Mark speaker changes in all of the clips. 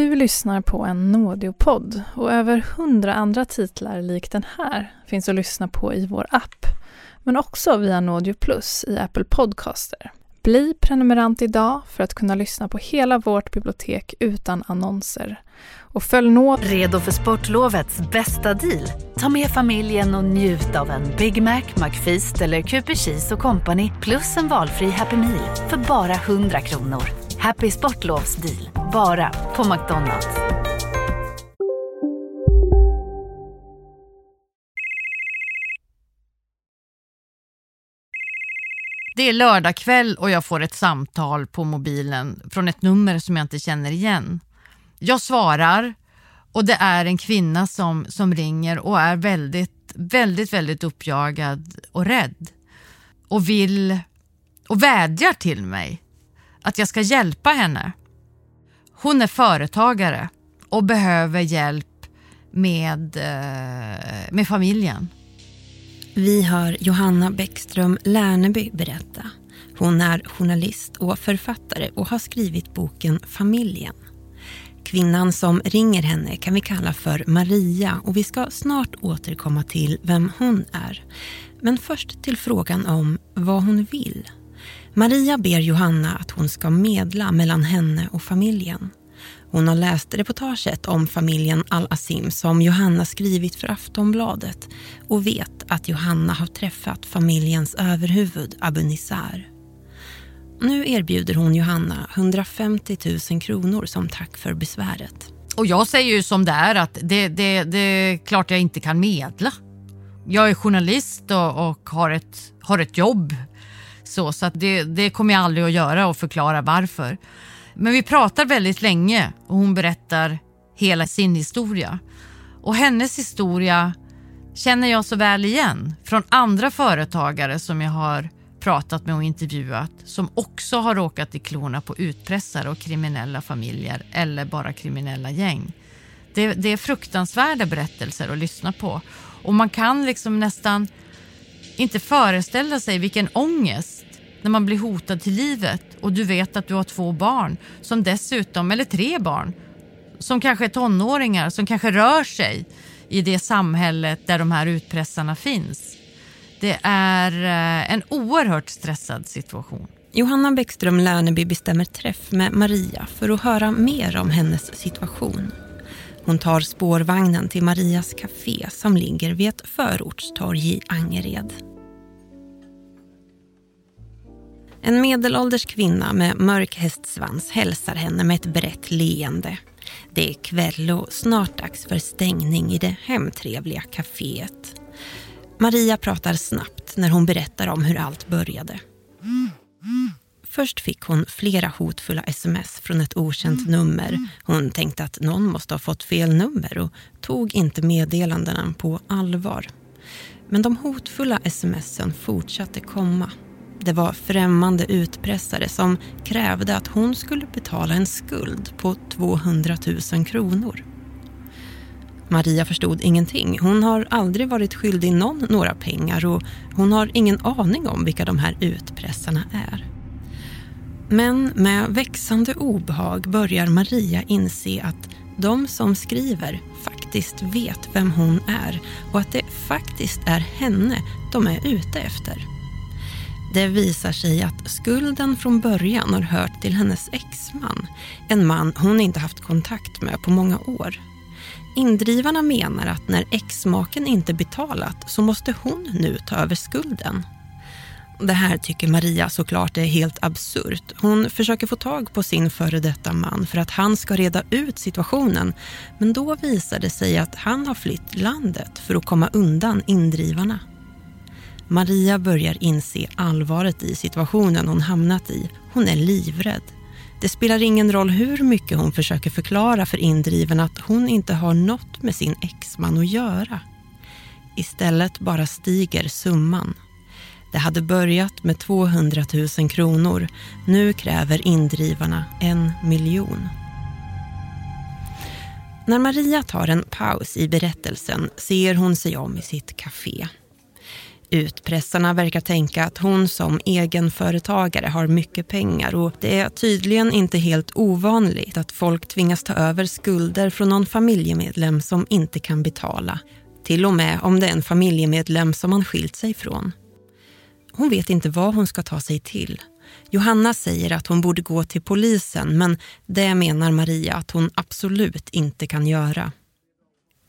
Speaker 1: Du lyssnar på en Nådeopodd och över hundra andra titlar lik den här finns att lyssna på i vår app, men också via Nådeo Plus i Apple Podcaster. Bli prenumerant idag för att kunna lyssna på hela vårt bibliotek utan annonser. Och följ nå...
Speaker 2: Redo för sportlovets bästa deal? Ta med familjen och njut av en Big Mac, McFeast eller Cooper Cheese och Company plus en valfri Happy Meal för bara 100 kronor. Happy Sportlovs deal, bara på McDonalds.
Speaker 3: Det är lördag kväll och jag får ett samtal på mobilen från ett nummer som jag inte känner igen. Jag svarar och det är en kvinna som, som ringer och är väldigt, väldigt, väldigt uppjagad och rädd. Och vill och vädjar till mig att jag ska hjälpa henne. Hon är företagare och behöver hjälp med, eh, med familjen.
Speaker 4: Vi hör Johanna Bäckström Lärneby berätta. Hon är journalist och författare och har skrivit boken Familjen. Kvinnan som ringer henne kan vi kalla för Maria och vi ska snart återkomma till vem hon är. Men först till frågan om vad hon vill. Maria ber Johanna att hon ska medla mellan henne och familjen. Hon har läst reportaget om familjen Al-Asim som Johanna skrivit för Aftonbladet och vet att Johanna har träffat familjens överhuvud Abu Nizar. Nu erbjuder hon Johanna 150 000 kronor som tack för besväret.
Speaker 3: Och jag säger ju som det är att det, det, det är klart jag inte kan medla. Jag är journalist och, och har, ett, har ett jobb. Så, så att det, det kommer jag aldrig att göra och förklara varför. Men vi pratar väldigt länge och hon berättar hela sin historia. Och hennes historia känner jag så väl igen från andra företagare som jag har pratat med och intervjuat som också har råkat i klorna på utpressare och kriminella familjer eller bara kriminella gäng. Det, det är fruktansvärda berättelser att lyssna på och man kan liksom nästan inte föreställa sig vilken ångest när man blir hotad till livet och du vet att du har två barn som dessutom, eller tre barn, som kanske är tonåringar, som kanske rör sig i det samhället där de här utpressarna finns. Det är eh, en oerhört stressad situation.
Speaker 4: Johanna Bäckström Lärneby bestämmer träff med Maria för att höra mer om hennes situation. Hon tar spårvagnen till Marias café som ligger vid ett förortstorg i Angered. En medelålders kvinna med mörk hästsvans hälsar henne med ett brett leende. Det är kväll och snart dags för stängning i det hemtrevliga kaféet. Maria pratar snabbt när hon berättar om hur allt började. Först fick hon flera hotfulla sms från ett okänt nummer. Hon tänkte att någon måste ha fått fel nummer och tog inte meddelandena på allvar. Men de hotfulla smsen fortsatte komma. Det var främmande utpressare som krävde att hon skulle betala en skuld på 200 000 kronor. Maria förstod ingenting. Hon har aldrig varit skyldig någon några pengar och hon har ingen aning om vilka de här utpressarna är. Men med växande obehag börjar Maria inse att de som skriver faktiskt vet vem hon är och att det faktiskt är henne de är ute efter. Det visar sig att skulden från början har hört till hennes exman. En man hon inte haft kontakt med på många år. Indrivarna menar att när exmaken inte betalat så måste hon nu ta över skulden. Det här tycker Maria såklart är helt absurt. Hon försöker få tag på sin före detta man för att han ska reda ut situationen. Men då visar det sig att han har flytt landet för att komma undan indrivarna. Maria börjar inse allvaret i situationen hon hamnat i. Hon är livrädd. Det spelar ingen roll hur mycket hon försöker förklara för indriven att hon inte har något med sin exman att göra. Istället bara stiger summan. Det hade börjat med 200 000 kronor. Nu kräver indrivarna en miljon. När Maria tar en paus i berättelsen ser hon sig om i sitt café. Utpressarna verkar tänka att hon som egenföretagare har mycket pengar och det är tydligen inte helt ovanligt att folk tvingas ta över skulder från någon familjemedlem som inte kan betala. Till och med om det är en familjemedlem som man skilt sig från. Hon vet inte vad hon ska ta sig till. Johanna säger att hon borde gå till polisen men det menar Maria att hon absolut inte kan göra.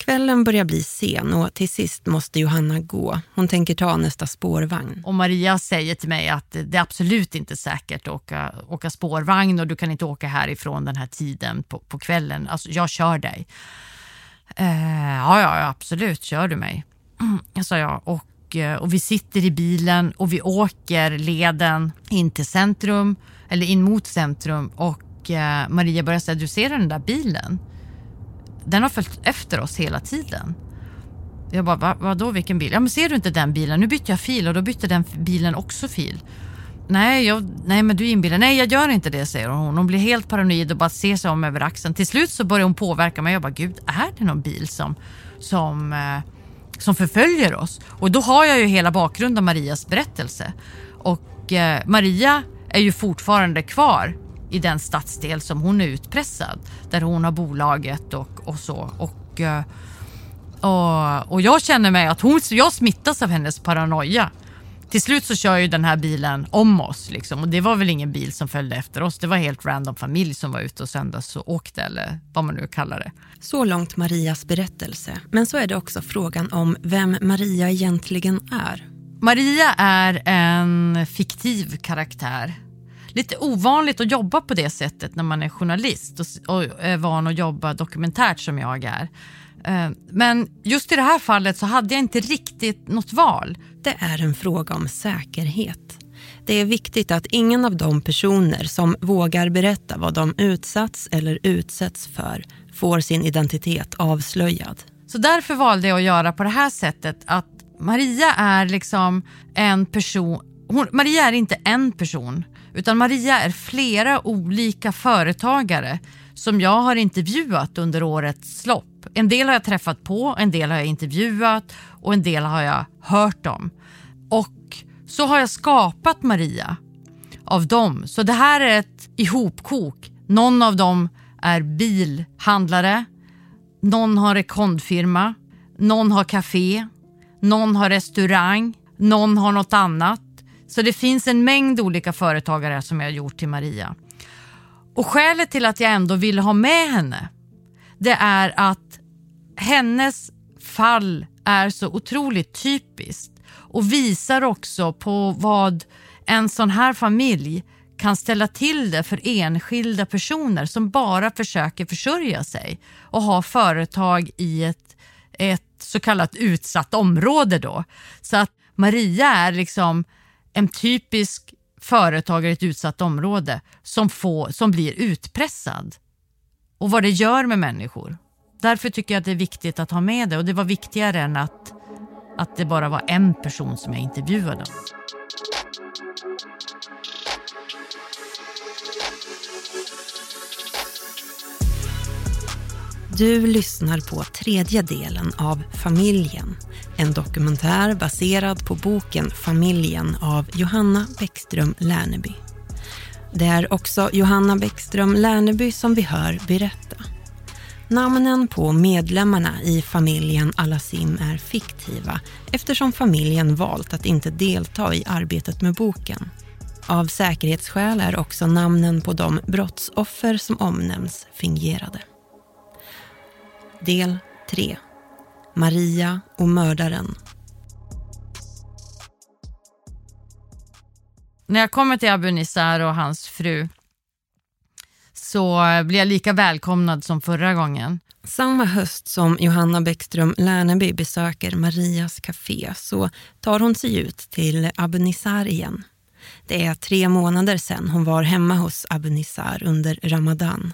Speaker 4: Kvällen börjar bli sen och till sist måste Johanna gå. Hon tänker ta nästa spårvagn.
Speaker 3: Och Maria säger till mig att det är absolut inte säkert att åka, åka spårvagn och du kan inte åka härifrån den här tiden på, på kvällen. Alltså, jag kör dig. Eh, ja, ja, absolut, kör du mig, mm, sa jag. Och, eh, och vi sitter i bilen och vi åker leden in till centrum, eller in mot centrum och eh, Maria börjar säga, du ser den där bilen? Den har följt efter oss hela tiden. Jag bara, Va, vadå vilken bil? Ja men ser du inte den bilen? Nu bytte jag fil och då bytte den bilen också fil. Nej, jag, nej men du inbillar. Nej jag gör inte det säger hon. Hon blir helt paranoid och bara ser sig om över axeln. Till slut så börjar hon påverka mig. Jag bara, gud är det någon bil som, som, eh, som förföljer oss? Och då har jag ju hela bakgrunden av Marias berättelse. Och eh, Maria är ju fortfarande kvar i den stadsdel som hon är utpressad. Där hon har bolaget och, och så. Och, eh, och, och jag känner mig att hon, jag smittas av hennes paranoia. Till slut så kör ju den här bilen om oss liksom. och det var väl ingen bil som följde efter oss. Det var helt random familj som var ute och söndags och åkte eller vad man nu kallar det.
Speaker 4: Så långt Marias berättelse. Men så är det också frågan om vem Maria egentligen är.
Speaker 3: Maria är en fiktiv karaktär lite ovanligt att jobba på det sättet när man är journalist och, och är van att jobba dokumentärt som jag är. Eh, men just i det här fallet så hade jag inte riktigt något val.
Speaker 4: Det är en fråga om säkerhet. Det är viktigt att ingen av de personer som vågar berätta vad de utsatts eller utsätts för får sin identitet avslöjad.
Speaker 3: Så därför valde jag att göra på det här sättet att Maria är liksom en person, hon, Maria är inte en person utan Maria är flera olika företagare som jag har intervjuat under årets lopp. En del har jag träffat på, en del har jag intervjuat och en del har jag hört om. Och så har jag skapat Maria av dem. Så det här är ett ihopkok. Någon av dem är bilhandlare, någon har rekondfirma, någon har café, någon har restaurang, någon har något annat. Så det finns en mängd olika företagare som jag har gjort till Maria. Och skälet till att jag ändå ville ha med henne, det är att hennes fall är så otroligt typiskt och visar också på vad en sån här familj kan ställa till det för enskilda personer som bara försöker försörja sig och ha företag i ett, ett så kallat utsatt område då. Så att Maria är liksom en typisk företagare i ett utsatt område som, får, som blir utpressad och vad det gör med människor. Därför tycker jag att det är viktigt att ha med det och det var viktigare än att, att det bara var en person som jag intervjuade.
Speaker 4: Du lyssnar på tredje delen av Familjen. En dokumentär baserad på boken Familjen av Johanna Bäckström Lärneby. Det är också Johanna Bäckström Lärneby som vi hör berätta. Namnen på medlemmarna i familjen Alasim är fiktiva eftersom familjen valt att inte delta i arbetet med boken. Av säkerhetsskäl är också namnen på de brottsoffer som omnämns fingerade. Del 3. Maria och mördaren.
Speaker 3: När jag kommer till Abu Nizar och hans fru så blir jag lika välkomnad som förra gången.
Speaker 4: Samma höst som Johanna Bäckström Lärneby besöker Marias café så tar hon sig ut till Abu Nizar igen. Det är tre månader sedan hon var hemma hos Abu Nizar under Ramadan.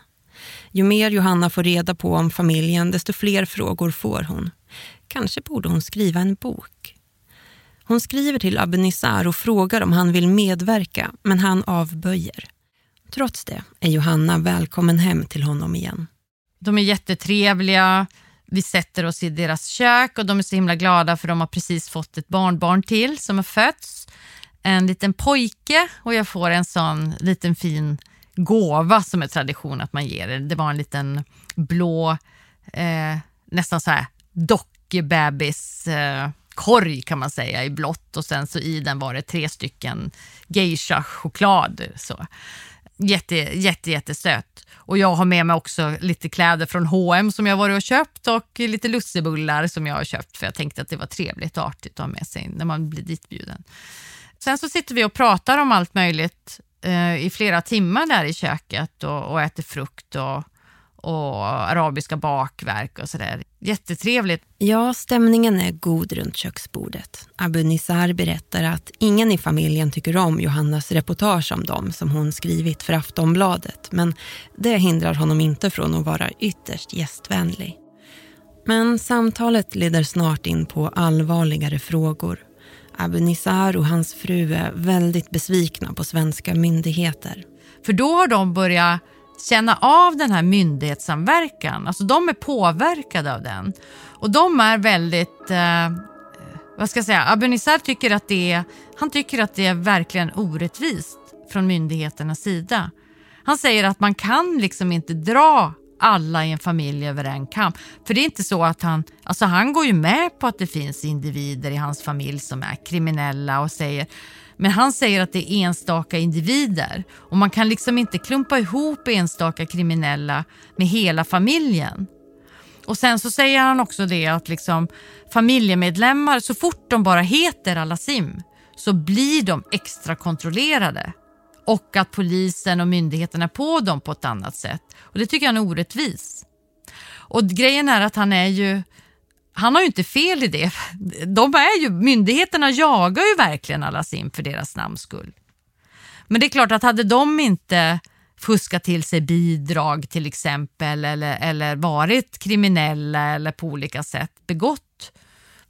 Speaker 4: Ju mer Johanna får reda på om familjen, desto fler frågor får hon. Kanske borde hon skriva en bok. Hon skriver till Abenissar och frågar om han vill medverka, men han avböjer. Trots det är Johanna välkommen hem till honom igen.
Speaker 3: De är jättetrevliga. Vi sätter oss i deras kök och de är så himla glada för de har precis fått ett barnbarn till som har fötts. En liten pojke och jag får en sån liten fin gåva som är tradition att man ger. Det var en liten blå, eh, nästan så här dockbebis eh, korg kan man säga i blått och sen så i den var det tre stycken geisha choklad. Så. Jätte, jätte, jättesöt. Och jag har med mig också lite kläder från H&M som jag varit och köpt och lite lussebullar som jag har köpt för jag tänkte att det var trevligt och artigt att ha med sig när man blir ditbjuden. Sen så sitter vi och pratar om allt möjligt eh, i flera timmar där i köket och, och äter frukt och, och arabiska bakverk och sådär. Jättetrevligt.
Speaker 4: Ja, stämningen är god runt köksbordet. Abu Nizar berättar att ingen i familjen tycker om Johannas reportage om dem som hon skrivit för Aftonbladet. Men det hindrar honom inte från att vara ytterst gästvänlig. Men samtalet leder snart in på allvarligare frågor. Abu Nizar och hans fru är väldigt besvikna på svenska myndigheter.
Speaker 3: För då har de börjat känna av den här myndighetssamverkan. Alltså de är påverkade av den. Och de är väldigt, eh, vad ska jag säga, Abinissar tycker att det är, han tycker att det är verkligen orättvist från myndigheternas sida. Han säger att man kan liksom inte dra alla i en familj över en kam. För det är inte så att han, alltså han går ju med på att det finns individer i hans familj som är kriminella och säger men han säger att det är enstaka individer och man kan liksom inte klumpa ihop enstaka kriminella med hela familjen. Och sen så säger han också det att liksom familjemedlemmar, så fort de bara heter Alasim så blir de extra kontrollerade och att polisen och myndigheterna är på dem på ett annat sätt. Och Det tycker jag är orättvist. Och grejen är att han är ju han har ju inte fel i det. De är ju, myndigheterna jagar ju verkligen Alasim för deras namns skull. Men det är klart att hade de inte fuskat till sig bidrag till exempel eller, eller varit kriminella eller på olika sätt begått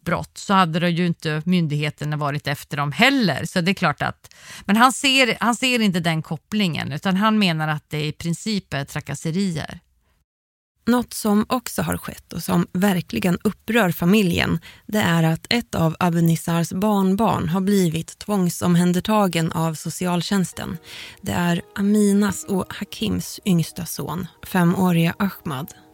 Speaker 3: brott så hade det ju inte myndigheterna varit efter dem heller. Så det är klart att, men han ser, han ser inte den kopplingen utan han menar att det i princip är trakasserier.
Speaker 4: Något som också har skett och som verkligen upprör familjen det är att ett av Abunissars barnbarn har blivit tvångsomhändertagen av socialtjänsten. Det är Aminas och Hakims yngsta son, femåriga Ahmad.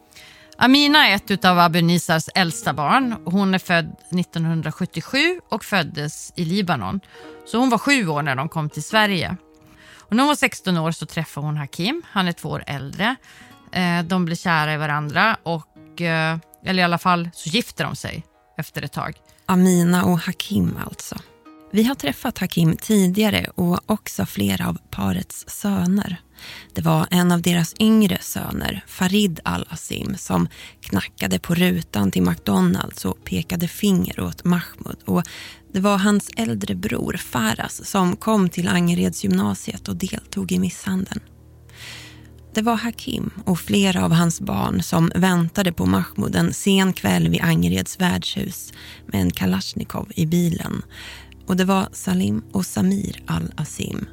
Speaker 3: Amina är ett av Abu Nisars äldsta barn. Hon är född 1977 och föddes i Libanon. Så hon var sju år när de kom till Sverige. Och när hon var 16 år så träffade hon Hakim. Han är två år äldre. Eh, de blir kära i varandra och, eh, eller i alla fall så gifter de sig efter ett tag.
Speaker 4: Amina och Hakim alltså. Vi har träffat Hakim tidigare och också flera av parets söner. Det var en av deras yngre söner, Farid Al-Asim, som knackade på rutan till McDonalds och pekade finger åt Mahmoud. Och det var hans äldre bror Faras som kom till Angeredsgymnasiet och deltog i misshandeln. Det var Hakim och flera av hans barn som väntade på Mahmoud en sen kväll vid Angereds värdshus med en Kalashnikov i bilen. Och det var Salim och Samir al-Asim,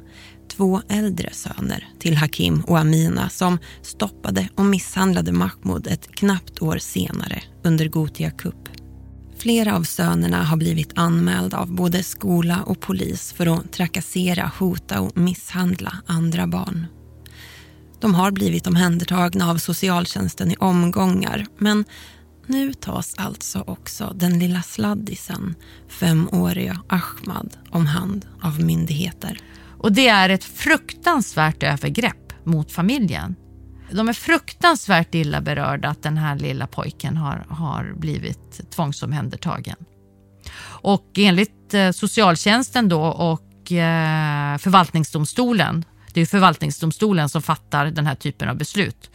Speaker 4: två äldre söner till Hakim och Amina som stoppade och misshandlade Mahmoud ett knappt år senare under Gotia Cup. Flera av sönerna har blivit anmälda av både skola och polis för att trakassera, hota och misshandla andra barn. De har blivit omhändertagna av socialtjänsten i omgångar men nu tas alltså också den lilla sladdisen, femåriga Ahmad, om hand av myndigheter.
Speaker 3: Och det är ett fruktansvärt övergrepp mot familjen. De är fruktansvärt illa berörda att den här lilla pojken har, har blivit tvångsomhändertagen. Och enligt eh, socialtjänsten då och eh, förvaltningsdomstolen det är förvaltningsdomstolen som fattar den här typen av beslut,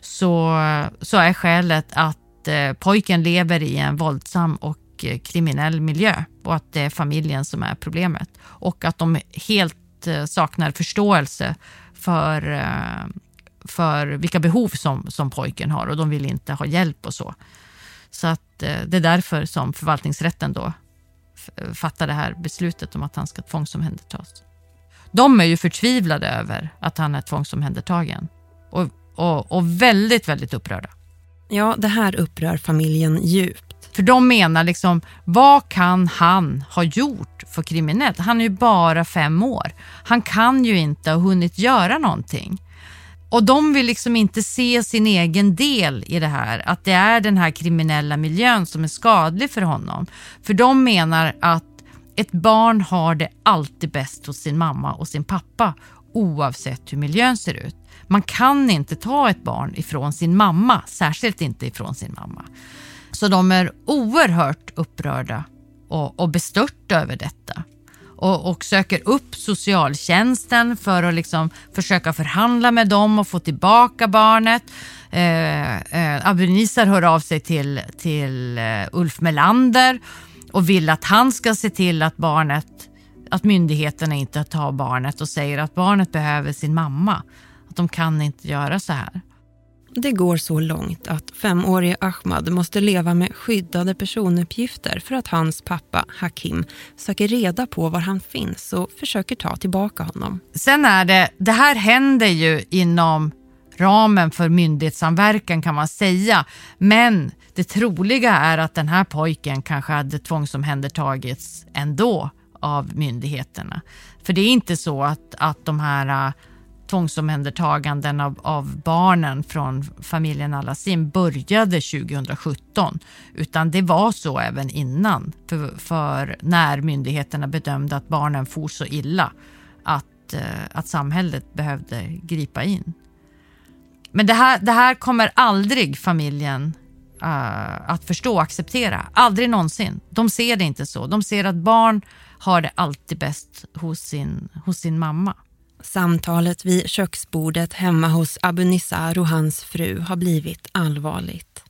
Speaker 3: så, så är skälet att eh, pojken lever i en våldsam och kriminell miljö och att det är familjen som är problemet. Och att de helt helt eh, saknar förståelse för, eh, för vilka behov som, som pojken har och de vill inte ha hjälp och så. Så att eh, det är därför som förvaltningsrätten då fattar det här beslutet om att han ska tvångsomhändertas. De är ju förtvivlade över att han är tvångsomhändertagen och, och, och väldigt, väldigt upprörda.
Speaker 4: Ja, det här upprör familjen djupt.
Speaker 3: För de menar liksom, vad kan han ha gjort för kriminellt? Han är ju bara fem år. Han kan ju inte ha hunnit göra någonting. Och de vill liksom inte se sin egen del i det här, att det är den här kriminella miljön som är skadlig för honom. För de menar att ett barn har det alltid bäst hos sin mamma och sin pappa oavsett hur miljön ser ut. Man kan inte ta ett barn ifrån sin mamma, särskilt inte ifrån sin mamma. Så de är oerhört upprörda och, och bestörta över detta och, och, söker upp socialtjänsten för att liksom försöka förhandla med dem och få tillbaka barnet. Eh, eh, Abunisar hör av sig till, till eh, Ulf Melander och vill att han ska se till att barnet att myndigheterna inte tar barnet och säger att barnet behöver sin mamma. Att de kan inte göra så här.
Speaker 4: Det går så långt att femårige Ahmad måste leva med skyddade personuppgifter för att hans pappa Hakim söker reda på var han finns och försöker ta tillbaka honom.
Speaker 3: Sen är det, det här händer ju inom ramen för myndighetssamverkan kan man säga. Men det troliga är att den här pojken kanske hade tvångsomhändertagits ändå av myndigheterna. För det är inte så att, att de här tvångsomhändertaganden av, av barnen från familjen Alassim började 2017 utan det var så även innan för, för när myndigheterna bedömde att barnen for så illa att, eh, att samhället behövde gripa in. Men det här, det här kommer aldrig familjen uh, att förstå och acceptera. Aldrig någonsin. De ser det inte så. De ser att barn har det alltid bäst hos sin, hos sin mamma.
Speaker 4: Samtalet vid köksbordet hemma hos Abu Nissar och hans fru har blivit allvarligt.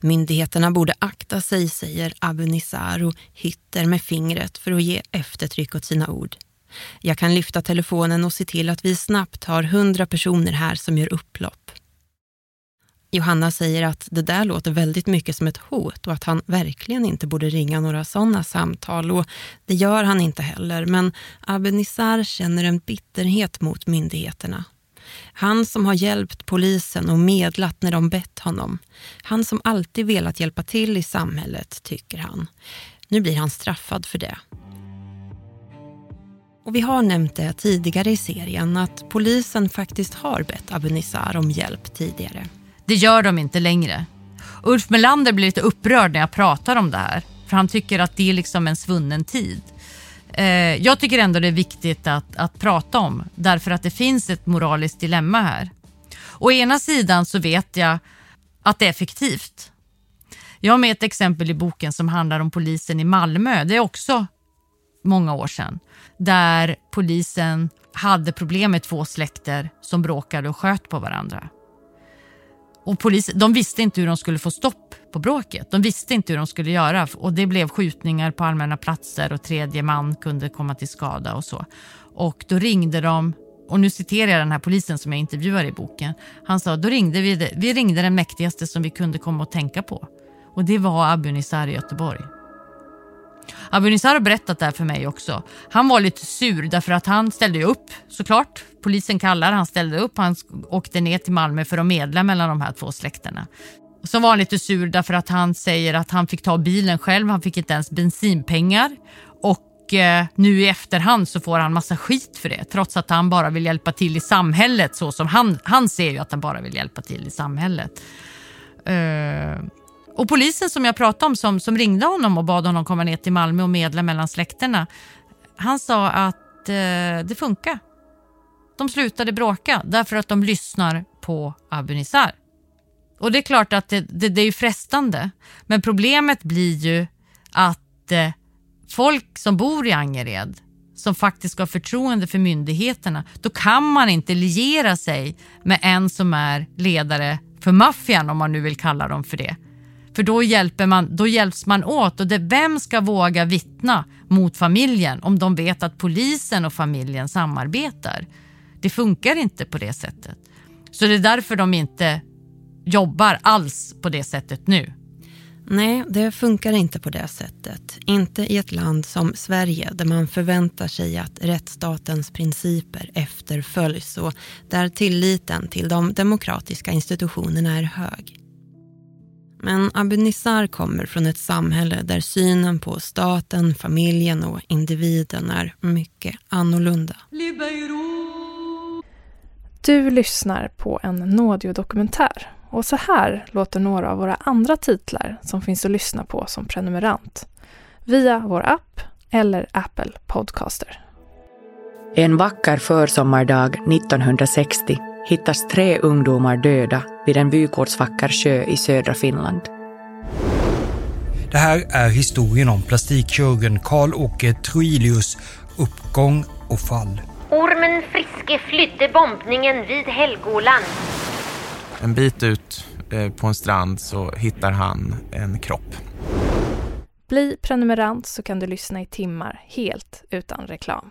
Speaker 4: Myndigheterna borde akta sig, säger Abu Nissar och hytter med fingret för att ge eftertryck åt sina ord. Jag kan lyfta telefonen och se till att vi snabbt har hundra personer här som gör upplopp. Johanna säger att det där låter väldigt mycket som ett hot och att han verkligen inte borde ringa några sådana samtal och det gör han inte heller. Men Abenizar känner en bitterhet mot myndigheterna. Han som har hjälpt polisen och medlat när de bett honom. Han som alltid velat hjälpa till i samhället, tycker han. Nu blir han straffad för det. Och vi har nämnt det tidigare i serien att polisen faktiskt har bett Abenizar om hjälp tidigare.
Speaker 3: Det gör de inte längre. Ulf Melander blir lite upprörd när jag pratar om det här. För han tycker att det är liksom en svunnen tid. Eh, jag tycker ändå det är viktigt att, att prata om. Därför att det finns ett moraliskt dilemma här. Å ena sidan så vet jag att det är effektivt. Jag har med ett exempel i boken som handlar om polisen i Malmö. Det är också många år sedan. Där polisen hade problem med två släkter som bråkade och sköt på varandra. Och polis, de visste inte hur de skulle få stopp på bråket. De visste inte hur de skulle göra och det blev skjutningar på allmänna platser och tredje man kunde komma till skada och så. Och då ringde de, och nu citerar jag den här polisen som jag intervjuar i boken. Han sa, då ringde vi, vi ringde den mäktigaste som vi kunde komma att tänka på. Och det var Abu Nizar i Göteborg. Abunisar har berättat det här för mig också. Han var lite sur därför att han ställde upp såklart. Polisen kallar, han ställde upp. Han åkte ner till Malmö för att medla mellan de här två släkterna. Så var han lite sur därför att han säger att han fick ta bilen själv. Han fick inte ens bensinpengar. Och eh, nu i efterhand så får han massa skit för det. Trots att han bara vill hjälpa till i samhället så som han, han ser ju att han bara vill hjälpa till i samhället. Uh, och polisen som jag pratade om som, som ringde honom och bad honom komma ner till Malmö och medla mellan släkterna. Han sa att eh, det funkar. De slutade bråka därför att de lyssnar på Abu Nizar. Och det är klart att det, det, det är frestande. Men problemet blir ju att eh, folk som bor i Angered som faktiskt ska ha förtroende för myndigheterna, då kan man inte liera sig med en som är ledare för maffian om man nu vill kalla dem för det. För då, hjälper man, då hjälps man åt och det, vem ska våga vittna mot familjen om de vet att polisen och familjen samarbetar? Det funkar inte på det sättet. Så det är därför de inte jobbar alls på det sättet nu.
Speaker 4: Nej, det funkar inte på det sättet. Inte i ett land som Sverige där man förväntar sig att rättsstatens principer efterföljs och där tilliten till de demokratiska institutionerna är hög. Men Abu Nissar kommer från ett samhälle där synen på staten, familjen och individen är mycket annorlunda.
Speaker 1: Du lyssnar på en Nådio-dokumentär och så här låter några av våra andra titlar som finns att lyssna på som prenumerant. Via vår app eller Apple Podcaster.
Speaker 5: En vacker försommardag 1960 hittas tre ungdomar döda vid en vykortsvacker sjö i södra Finland.
Speaker 6: Det här är historien om plastikkirurgen Karl-Åke Troilius uppgång och fall.
Speaker 7: Ormen Friske flydde bombningen vid Helgoland.
Speaker 8: En bit ut eh, på en strand så hittar han en kropp.
Speaker 1: Bli prenumerant så kan du lyssna i timmar helt utan reklam.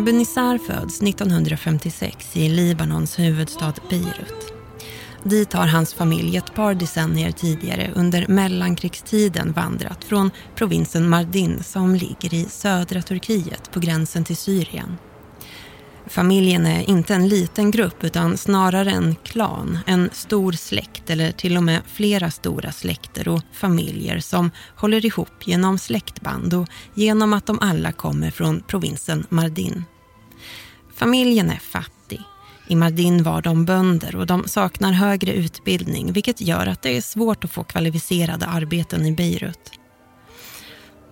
Speaker 4: Nissar föds 1956 i Libanons huvudstad Beirut. Dit har hans familj ett par decennier tidigare under mellankrigstiden vandrat från provinsen Mardin som ligger i södra Turkiet på gränsen till Syrien. Familjen är inte en liten grupp utan snarare en klan, en stor släkt eller till och med flera stora släkter och familjer som håller ihop genom släktband och genom att de alla kommer från provinsen Mardin. Familjen är fattig. I Mardin var de bönder och de saknar högre utbildning vilket gör att det är svårt att få kvalificerade arbeten i Beirut.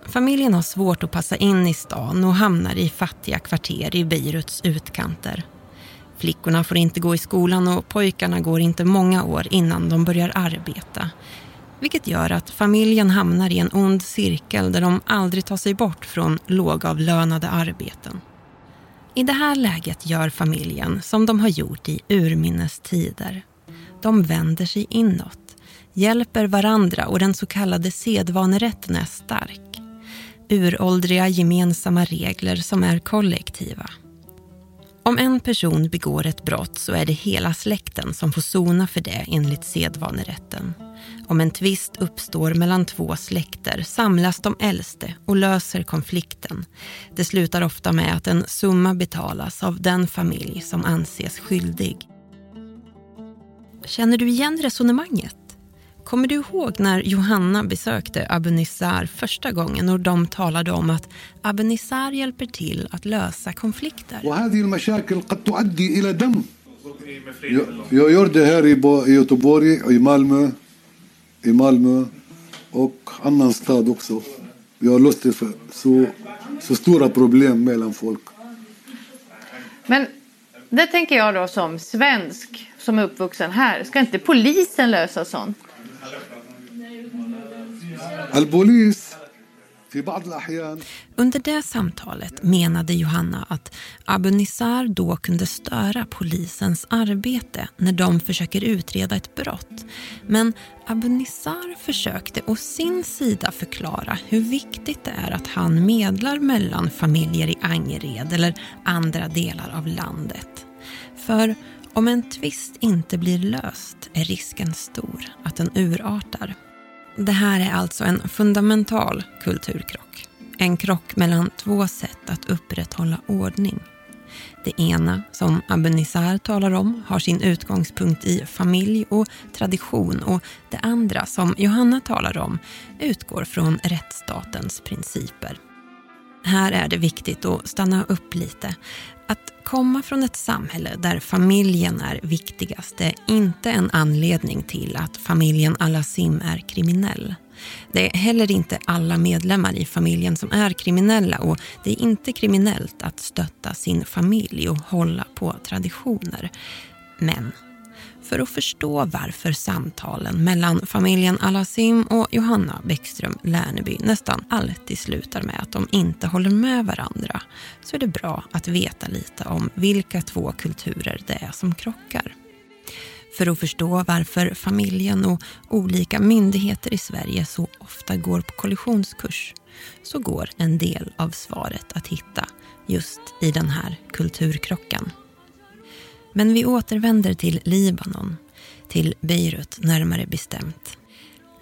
Speaker 4: Familjen har svårt att passa in i stan och hamnar i fattiga kvarter i Beiruts utkanter. Flickorna får inte gå i skolan och pojkarna går inte många år innan de börjar arbeta. Vilket gör att familjen hamnar i en ond cirkel där de aldrig tar sig bort från lågavlönade arbeten. I det här läget gör familjen som de har gjort i urminnes tider. De vänder sig inåt, hjälper varandra och den så kallade sedvanerätten är stark uråldriga gemensamma regler som är kollektiva. Om en person begår ett brott så är det hela släkten som får sona för det enligt sedvanerätten. Om en tvist uppstår mellan två släkter samlas de äldste och löser konflikten. Det slutar ofta med att en summa betalas av den familj som anses skyldig. Känner du igen resonemanget? Kommer du ihåg när Johanna besökte Abu Nissar första gången och de talade om att Abu Nissar hjälper till att lösa konflikter?
Speaker 9: Jag gör det här i Göteborg, i Malmö, i Malmö och annan stad också. Vi har löst det för så, så stora problem mellan folk.
Speaker 10: Men det tänker jag då som svensk som är uppvuxen här. Ska inte polisen lösa sånt?
Speaker 4: Under det samtalet menade Johanna att Abu Nissar då kunde störa polisens arbete när de försöker utreda ett brott. Men Abu Nissar försökte å sin sida förklara hur viktigt det är att han medlar mellan familjer i Angered eller andra delar av landet. För om en tvist inte blir löst är risken stor att den urartar. Det här är alltså en fundamental kulturkrock. En krock mellan två sätt att upprätthålla ordning. Det ena, som Abenissar talar om, har sin utgångspunkt i familj och tradition och det andra, som Johanna talar om, utgår från rättsstatens principer. Här är det viktigt att stanna upp lite. Att komma från ett samhälle där familjen är viktigast är inte en anledning till att familjen Alassim är kriminell. Det är heller inte alla medlemmar i familjen som är kriminella och det är inte kriminellt att stötta sin familj och hålla på traditioner. Men för att förstå varför samtalen mellan familjen Alasim och Johanna Bäckström Lärneby nästan alltid slutar med att de inte håller med varandra så är det bra att veta lite om vilka två kulturer det är som krockar. För att förstå varför familjen och olika myndigheter i Sverige så ofta går på kollisionskurs så går en del av svaret att hitta just i den här kulturkrocken. Men vi återvänder till Libanon, till Beirut närmare bestämt.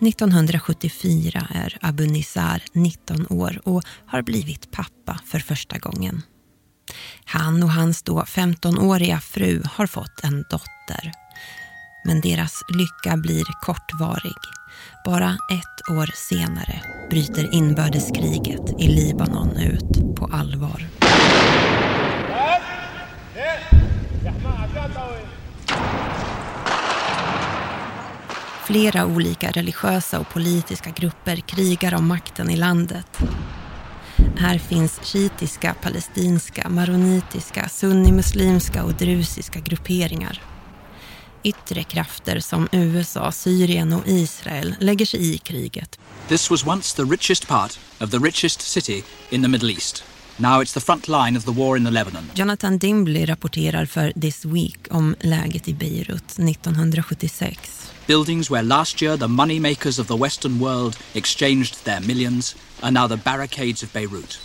Speaker 4: 1974 är Abu Nizar 19 år och har blivit pappa för första gången. Han och hans då 15-åriga fru har fått en dotter. Men deras lycka blir kortvarig. Bara ett år senare bryter inbördeskriget i Libanon ut på allvar. Flera olika religiösa och politiska grupper krigar om makten i landet. Här finns shiitiska, palestinska, maronitiska, sunnimuslimska och drusiska grupperingar. Yttre krafter som USA, Syrien och Israel lägger sig i kriget.
Speaker 11: This was once the richest part of the richest city in the Middle East. Now it's the front line of the war in the Lebanon.
Speaker 4: Jonathan Dimbley rapporterar för This Week om läget i Beirut 1976.
Speaker 11: Buildings where last year the money makers of the Western world exchanged their millions are now the barricades of Beirut.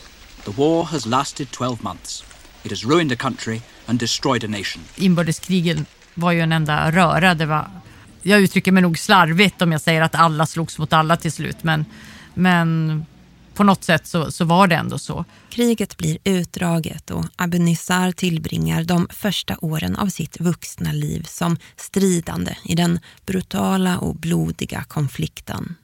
Speaker 11: The war has lasted 12 months. It has ruined a country and destroyed a nation.
Speaker 3: Inbördeskrigen var ju en enda röra. Det var, jag uttrycker mig nog slarvigt om jag säger att alla slogs mot alla till slut. Men, men på något sätt så, så var det ändå så.
Speaker 4: Kriget blir utdraget och Abu Nizar tillbringar de första åren av sitt vuxna liv som stridande i den brutala och blodiga konflikten.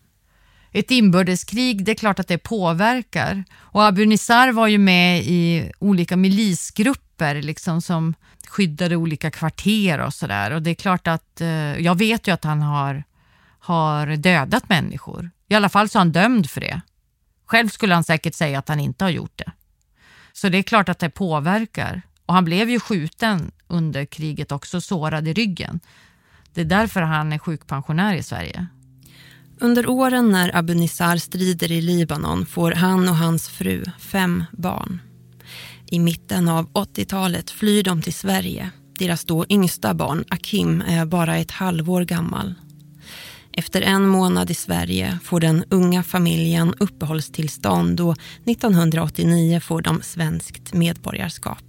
Speaker 3: Ett inbördeskrig, det är klart att det påverkar. Och Abu var ju med i olika milisgrupper liksom som skyddade olika kvarter och sådär. Och det är klart att, eh, jag vet ju att han har, har dödat människor. I alla fall så är han dömd för det. Själv skulle han säkert säga att han inte har gjort det. Så det är klart att det påverkar. Och han blev ju skjuten under kriget också, sårad i ryggen. Det är därför han är sjukpensionär i Sverige.
Speaker 4: Under åren när Abu Nizar strider i Libanon får han och hans fru fem barn. I mitten av 80-talet flyr de till Sverige. Deras då yngsta barn, Akim, är bara ett halvår gammal. Efter en månad i Sverige får den unga familjen uppehållstillstånd och 1989 får de svenskt medborgarskap.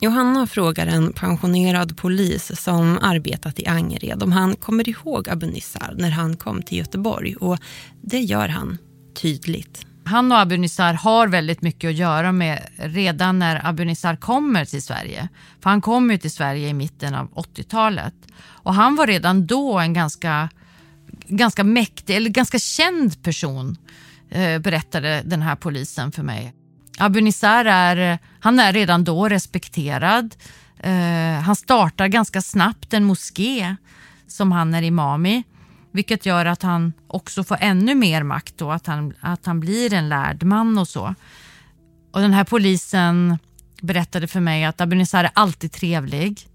Speaker 4: Johanna frågar en pensionerad polis som arbetat i Angered om han kommer ihåg Abu Nissar när han kom till Göteborg och det gör han tydligt.
Speaker 3: Han och Abu Nisar har väldigt mycket att göra med redan när Abu Nisar kommer till Sverige. För han kom ju till Sverige i mitten av 80-talet. Och han var redan då en ganska, ganska mäktig, eller ganska känd person, eh, berättade den här polisen för mig. Abu Nisar är, han är redan då respekterad. Eh, han startar ganska snabbt en moské som han är imam i. Vilket gör att han också får ännu mer makt och att han, att han blir en lärd man och så. Och den här polisen berättade för mig att Abinissar är alltid trevlig.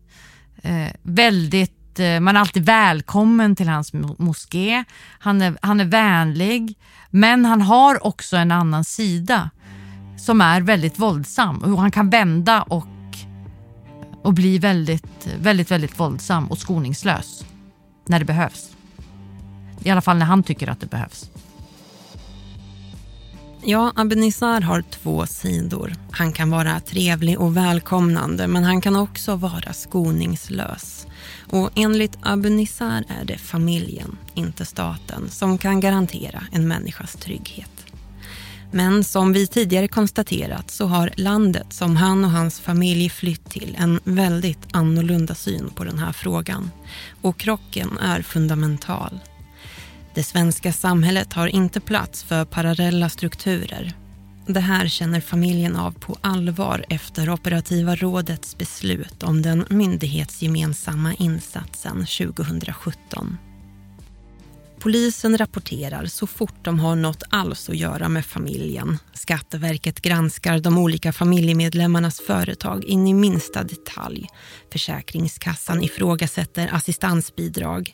Speaker 3: Eh, väldigt, eh, man är alltid välkommen till hans moské. Han är, han är vänlig. Men han har också en annan sida som är väldigt våldsam. Och han kan vända och, och bli väldigt, väldigt, väldigt våldsam och skoningslös när det behövs. I alla fall när han tycker att det behövs.
Speaker 4: Ja, Abenizar har två sidor. Han kan vara trevlig och välkomnande men han kan också vara skoningslös. Och enligt Abenizar är det familjen, inte staten, som kan garantera en människas trygghet. Men som vi tidigare konstaterat så har landet som han och hans familj flytt till en väldigt annorlunda syn på den här frågan. Och krocken är fundamental. Det svenska samhället har inte plats för parallella strukturer. Det här känner familjen av på allvar efter operativa rådets beslut om den myndighetsgemensamma insatsen 2017. Polisen rapporterar så fort de har något alls att göra med familjen. Skatteverket granskar de olika familjemedlemmarnas företag in i minsta detalj. Försäkringskassan ifrågasätter assistansbidrag.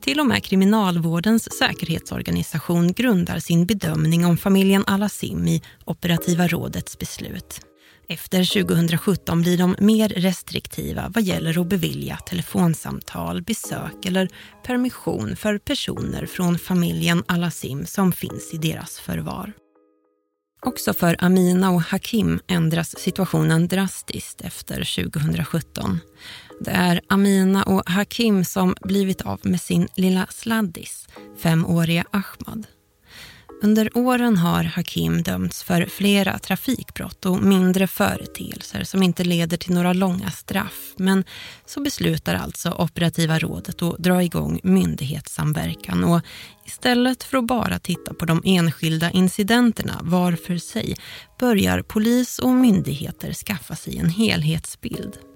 Speaker 4: Till och med Kriminalvårdens säkerhetsorganisation grundar sin bedömning om familjen Alassim i operativa rådets beslut. Efter 2017 blir de mer restriktiva vad gäller att bevilja telefonsamtal, besök eller permission för personer från familjen Alassim som finns i deras förvar. Också för Amina och Hakim ändras situationen drastiskt efter 2017. Det är Amina och Hakim som blivit av med sin lilla sladdis, femåriga Ahmad. Under åren har Hakim dömts för flera trafikbrott och mindre företeelser som inte leder till några långa straff. Men så beslutar alltså operativa rådet att dra igång myndighetssamverkan och istället för att bara titta på de enskilda incidenterna var för sig börjar polis och myndigheter skaffa sig en helhetsbild.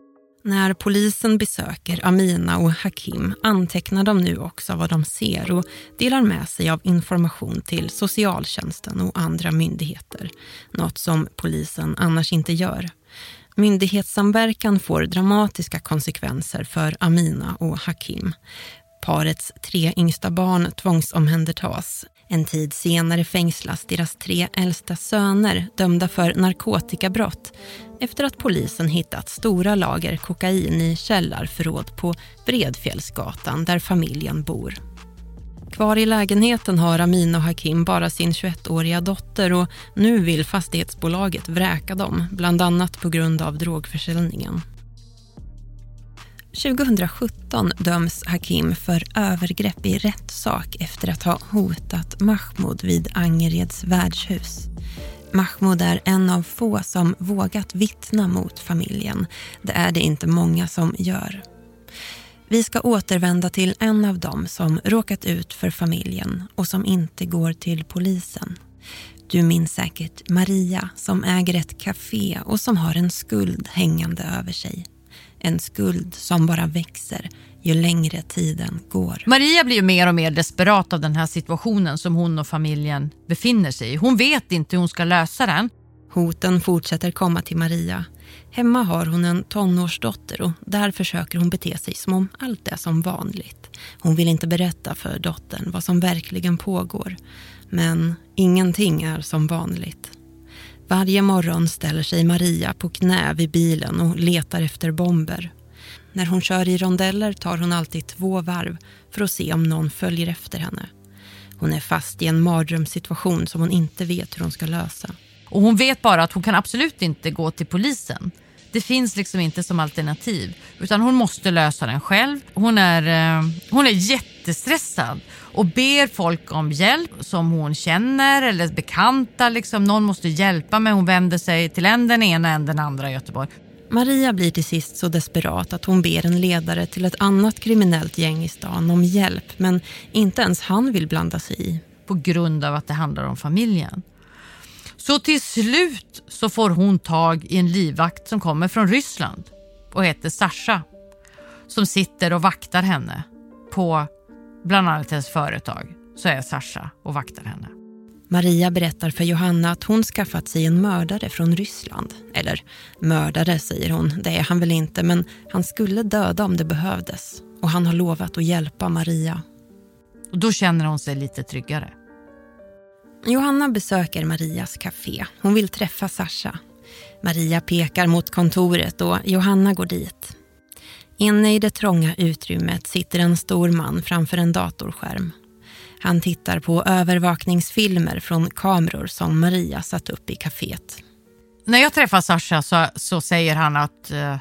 Speaker 4: När polisen besöker Amina och Hakim antecknar de nu också vad de ser och delar med sig av information till socialtjänsten och andra myndigheter. Något som polisen annars inte gör. Myndighetssamverkan får dramatiska konsekvenser för Amina och Hakim. Parets tre yngsta barn tvångsomhändertas. En tid senare fängslas deras tre äldsta söner dömda för narkotikabrott efter att polisen hittat stora lager kokain i källarförråd på Bredfjällsgatan där familjen bor. Kvar i lägenheten har Amin och Hakim bara sin 21-åriga dotter och nu vill fastighetsbolaget vräka dem, bland annat på grund av drogförsäljningen. 2017 döms Hakim för övergrepp i rättssak efter att ha hotat Mahmoud vid Angereds värdshus. Mahmoud är en av få som vågat vittna mot familjen. Det är det inte många som gör. Vi ska återvända till en av dem som råkat ut för familjen och som inte går till polisen. Du minns säkert Maria som äger ett café och som har en skuld hängande över sig. En skuld som bara växer ju längre tiden går.
Speaker 3: Maria blir ju mer och mer desperat av den här situationen som hon och familjen befinner sig i. Hon vet inte hur hon ska lösa den.
Speaker 4: Hoten fortsätter komma till Maria. Hemma har hon en tonårsdotter och där försöker hon bete sig som om allt är som vanligt. Hon vill inte berätta för dottern vad som verkligen pågår. Men ingenting är som vanligt. Varje morgon ställer sig Maria på knä vid bilen och letar efter bomber. När hon kör i rondeller tar hon alltid två varv för att se om någon följer efter henne. Hon är fast i en mardrömssituation som hon inte vet hur hon ska lösa.
Speaker 3: Och hon vet bara att hon kan absolut inte gå till polisen. Det finns liksom inte som alternativ. Utan hon måste lösa den själv. Hon är, eh, hon är jättestressad och ber folk om hjälp som hon känner eller bekanta. Liksom. Någon måste hjälpa mig. Hon vänder sig till en den ena än den andra i Göteborg.
Speaker 4: Maria blir till sist så desperat att hon ber en ledare till ett annat kriminellt gäng i stan om hjälp men inte ens han vill blanda sig i.
Speaker 3: På grund av att det handlar om familjen. Så till slut så får hon tag i en livvakt som kommer från Ryssland och heter Sasha som sitter och vaktar henne på bland annat hennes företag. Så är Sasha och vaktar henne.
Speaker 4: Maria berättar för Johanna att hon skaffat sig en mördare från Ryssland. Eller mördare säger hon, det är han väl inte men han skulle döda om det behövdes. Och han har lovat att hjälpa Maria.
Speaker 3: Och då känner hon sig lite tryggare.
Speaker 4: Johanna besöker Marias café. Hon vill träffa Sasha. Maria pekar mot kontoret och Johanna går dit. Inne i det trånga utrymmet sitter en stor man framför en datorskärm. Han tittar på övervakningsfilmer från kameror som Maria satt upp i kaféet.
Speaker 3: När jag träffar Sasha så, så säger han att... Eh,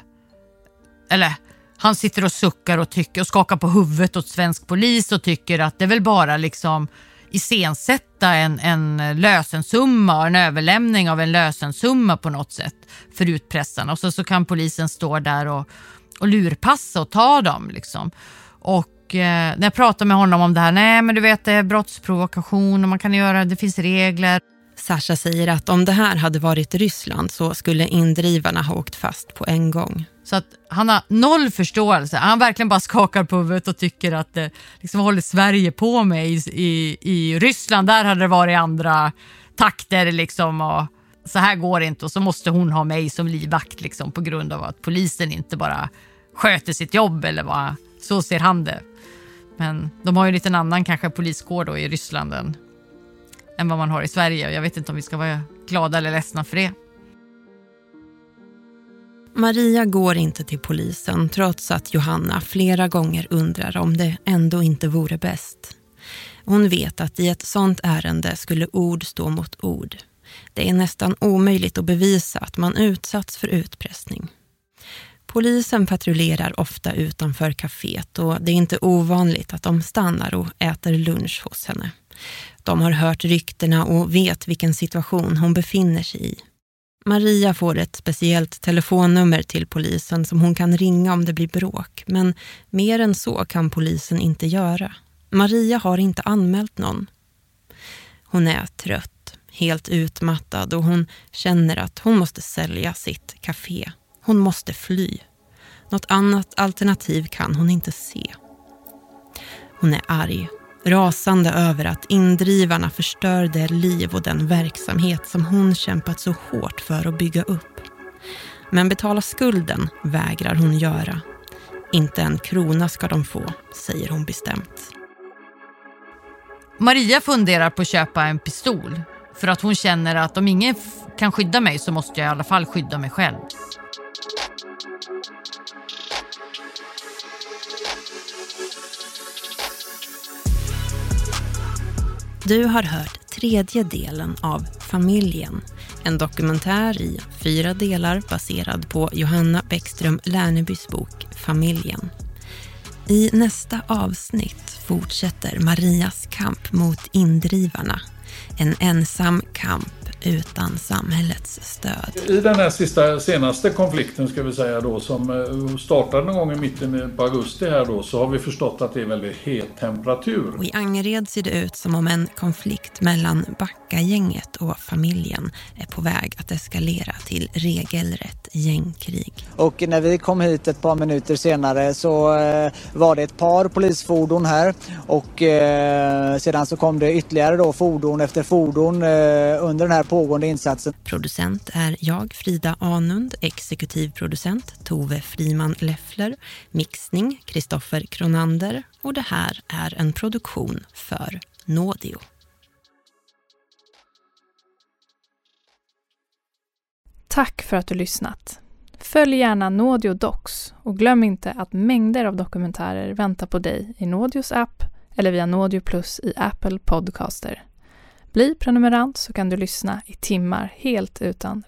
Speaker 3: eller han sitter och suckar och, tycker, och skakar på huvudet åt svensk polis och tycker att det är väl bara liksom iscensätta en, en lösensumma och en överlämning av en lösensumma på något sätt för utpressarna. Och så, så kan polisen stå där och, och lurpassa och ta dem. Liksom. Och Eh, när jag pratar med honom om det här, nej men du vet det är brottsprovokation och man kan göra, det finns regler.
Speaker 4: Sasha säger att om det här hade varit Ryssland så skulle indrivarna ha åkt fast på en gång.
Speaker 3: Så att han har noll förståelse. Han verkligen bara skakar på huvudet och tycker att det liksom håller Sverige på med i, i, i Ryssland. Där hade det varit andra takter liksom och så här går det inte och så måste hon ha mig som livvakt liksom på grund av att polisen inte bara sköter sitt jobb eller vad. Så ser han det. Men de har ju en liten annan kanske poliskår då i Ryssland än, än vad man har i Sverige. Jag vet inte om vi ska vara glada eller ledsna för det.
Speaker 4: Maria går inte till polisen trots att Johanna flera gånger undrar om det ändå inte vore bäst. Hon vet att i ett sånt ärende skulle ord stå mot ord. Det är nästan omöjligt att bevisa att man utsatts för utpressning. Polisen patrullerar ofta utanför kaféet och det är inte ovanligt att de stannar och äter lunch hos henne. De har hört ryktena och vet vilken situation hon befinner sig i. Maria får ett speciellt telefonnummer till polisen som hon kan ringa om det blir bråk, men mer än så kan polisen inte göra. Maria har inte anmält någon. Hon är trött, helt utmattad och hon känner att hon måste sälja sitt café. Hon måste fly. Något annat alternativ kan hon inte se. Hon är arg, rasande över att indrivarna förstör det liv och den verksamhet som hon kämpat så hårt för att bygga upp. Men betala skulden vägrar hon göra. Inte en krona ska de få, säger hon bestämt.
Speaker 3: Maria funderar på att köpa en pistol för att hon känner att om ingen kan skydda mig så måste jag i alla fall skydda mig själv.
Speaker 4: Du har hört tredje delen av Familjen. En dokumentär i fyra delar baserad på Johanna Bäckström Lernebys bok Familjen. I nästa avsnitt fortsätter Marias kamp mot indrivarna. En ensam kamp utan samhällets stöd.
Speaker 12: I den här sista, senaste konflikten ska vi säga då som eh, startade någon gång i mitten på augusti här då så har vi förstått att det är väldigt het temperatur.
Speaker 4: Och I Angered ser det ut som om en konflikt mellan Backagänget och familjen är på väg att eskalera till regelrätt gängkrig.
Speaker 13: Och när vi kom hit ett par minuter senare så eh, var det ett par polisfordon här och eh, sedan så kom det ytterligare då fordon efter fordon under den här pågående insatsen.
Speaker 4: Producent är jag, Frida Anund, exekutiv producent Tove Friman Leffler, mixning Kristoffer Kronander och det här är en produktion för Nådio.
Speaker 1: Tack för att du lyssnat. Följ gärna Nådio Docs och glöm inte att mängder av dokumentärer väntar på dig i Nådios app eller via Nådio Plus i Apple Podcaster. Bli prenumerant så kan du lyssna i timmar helt utan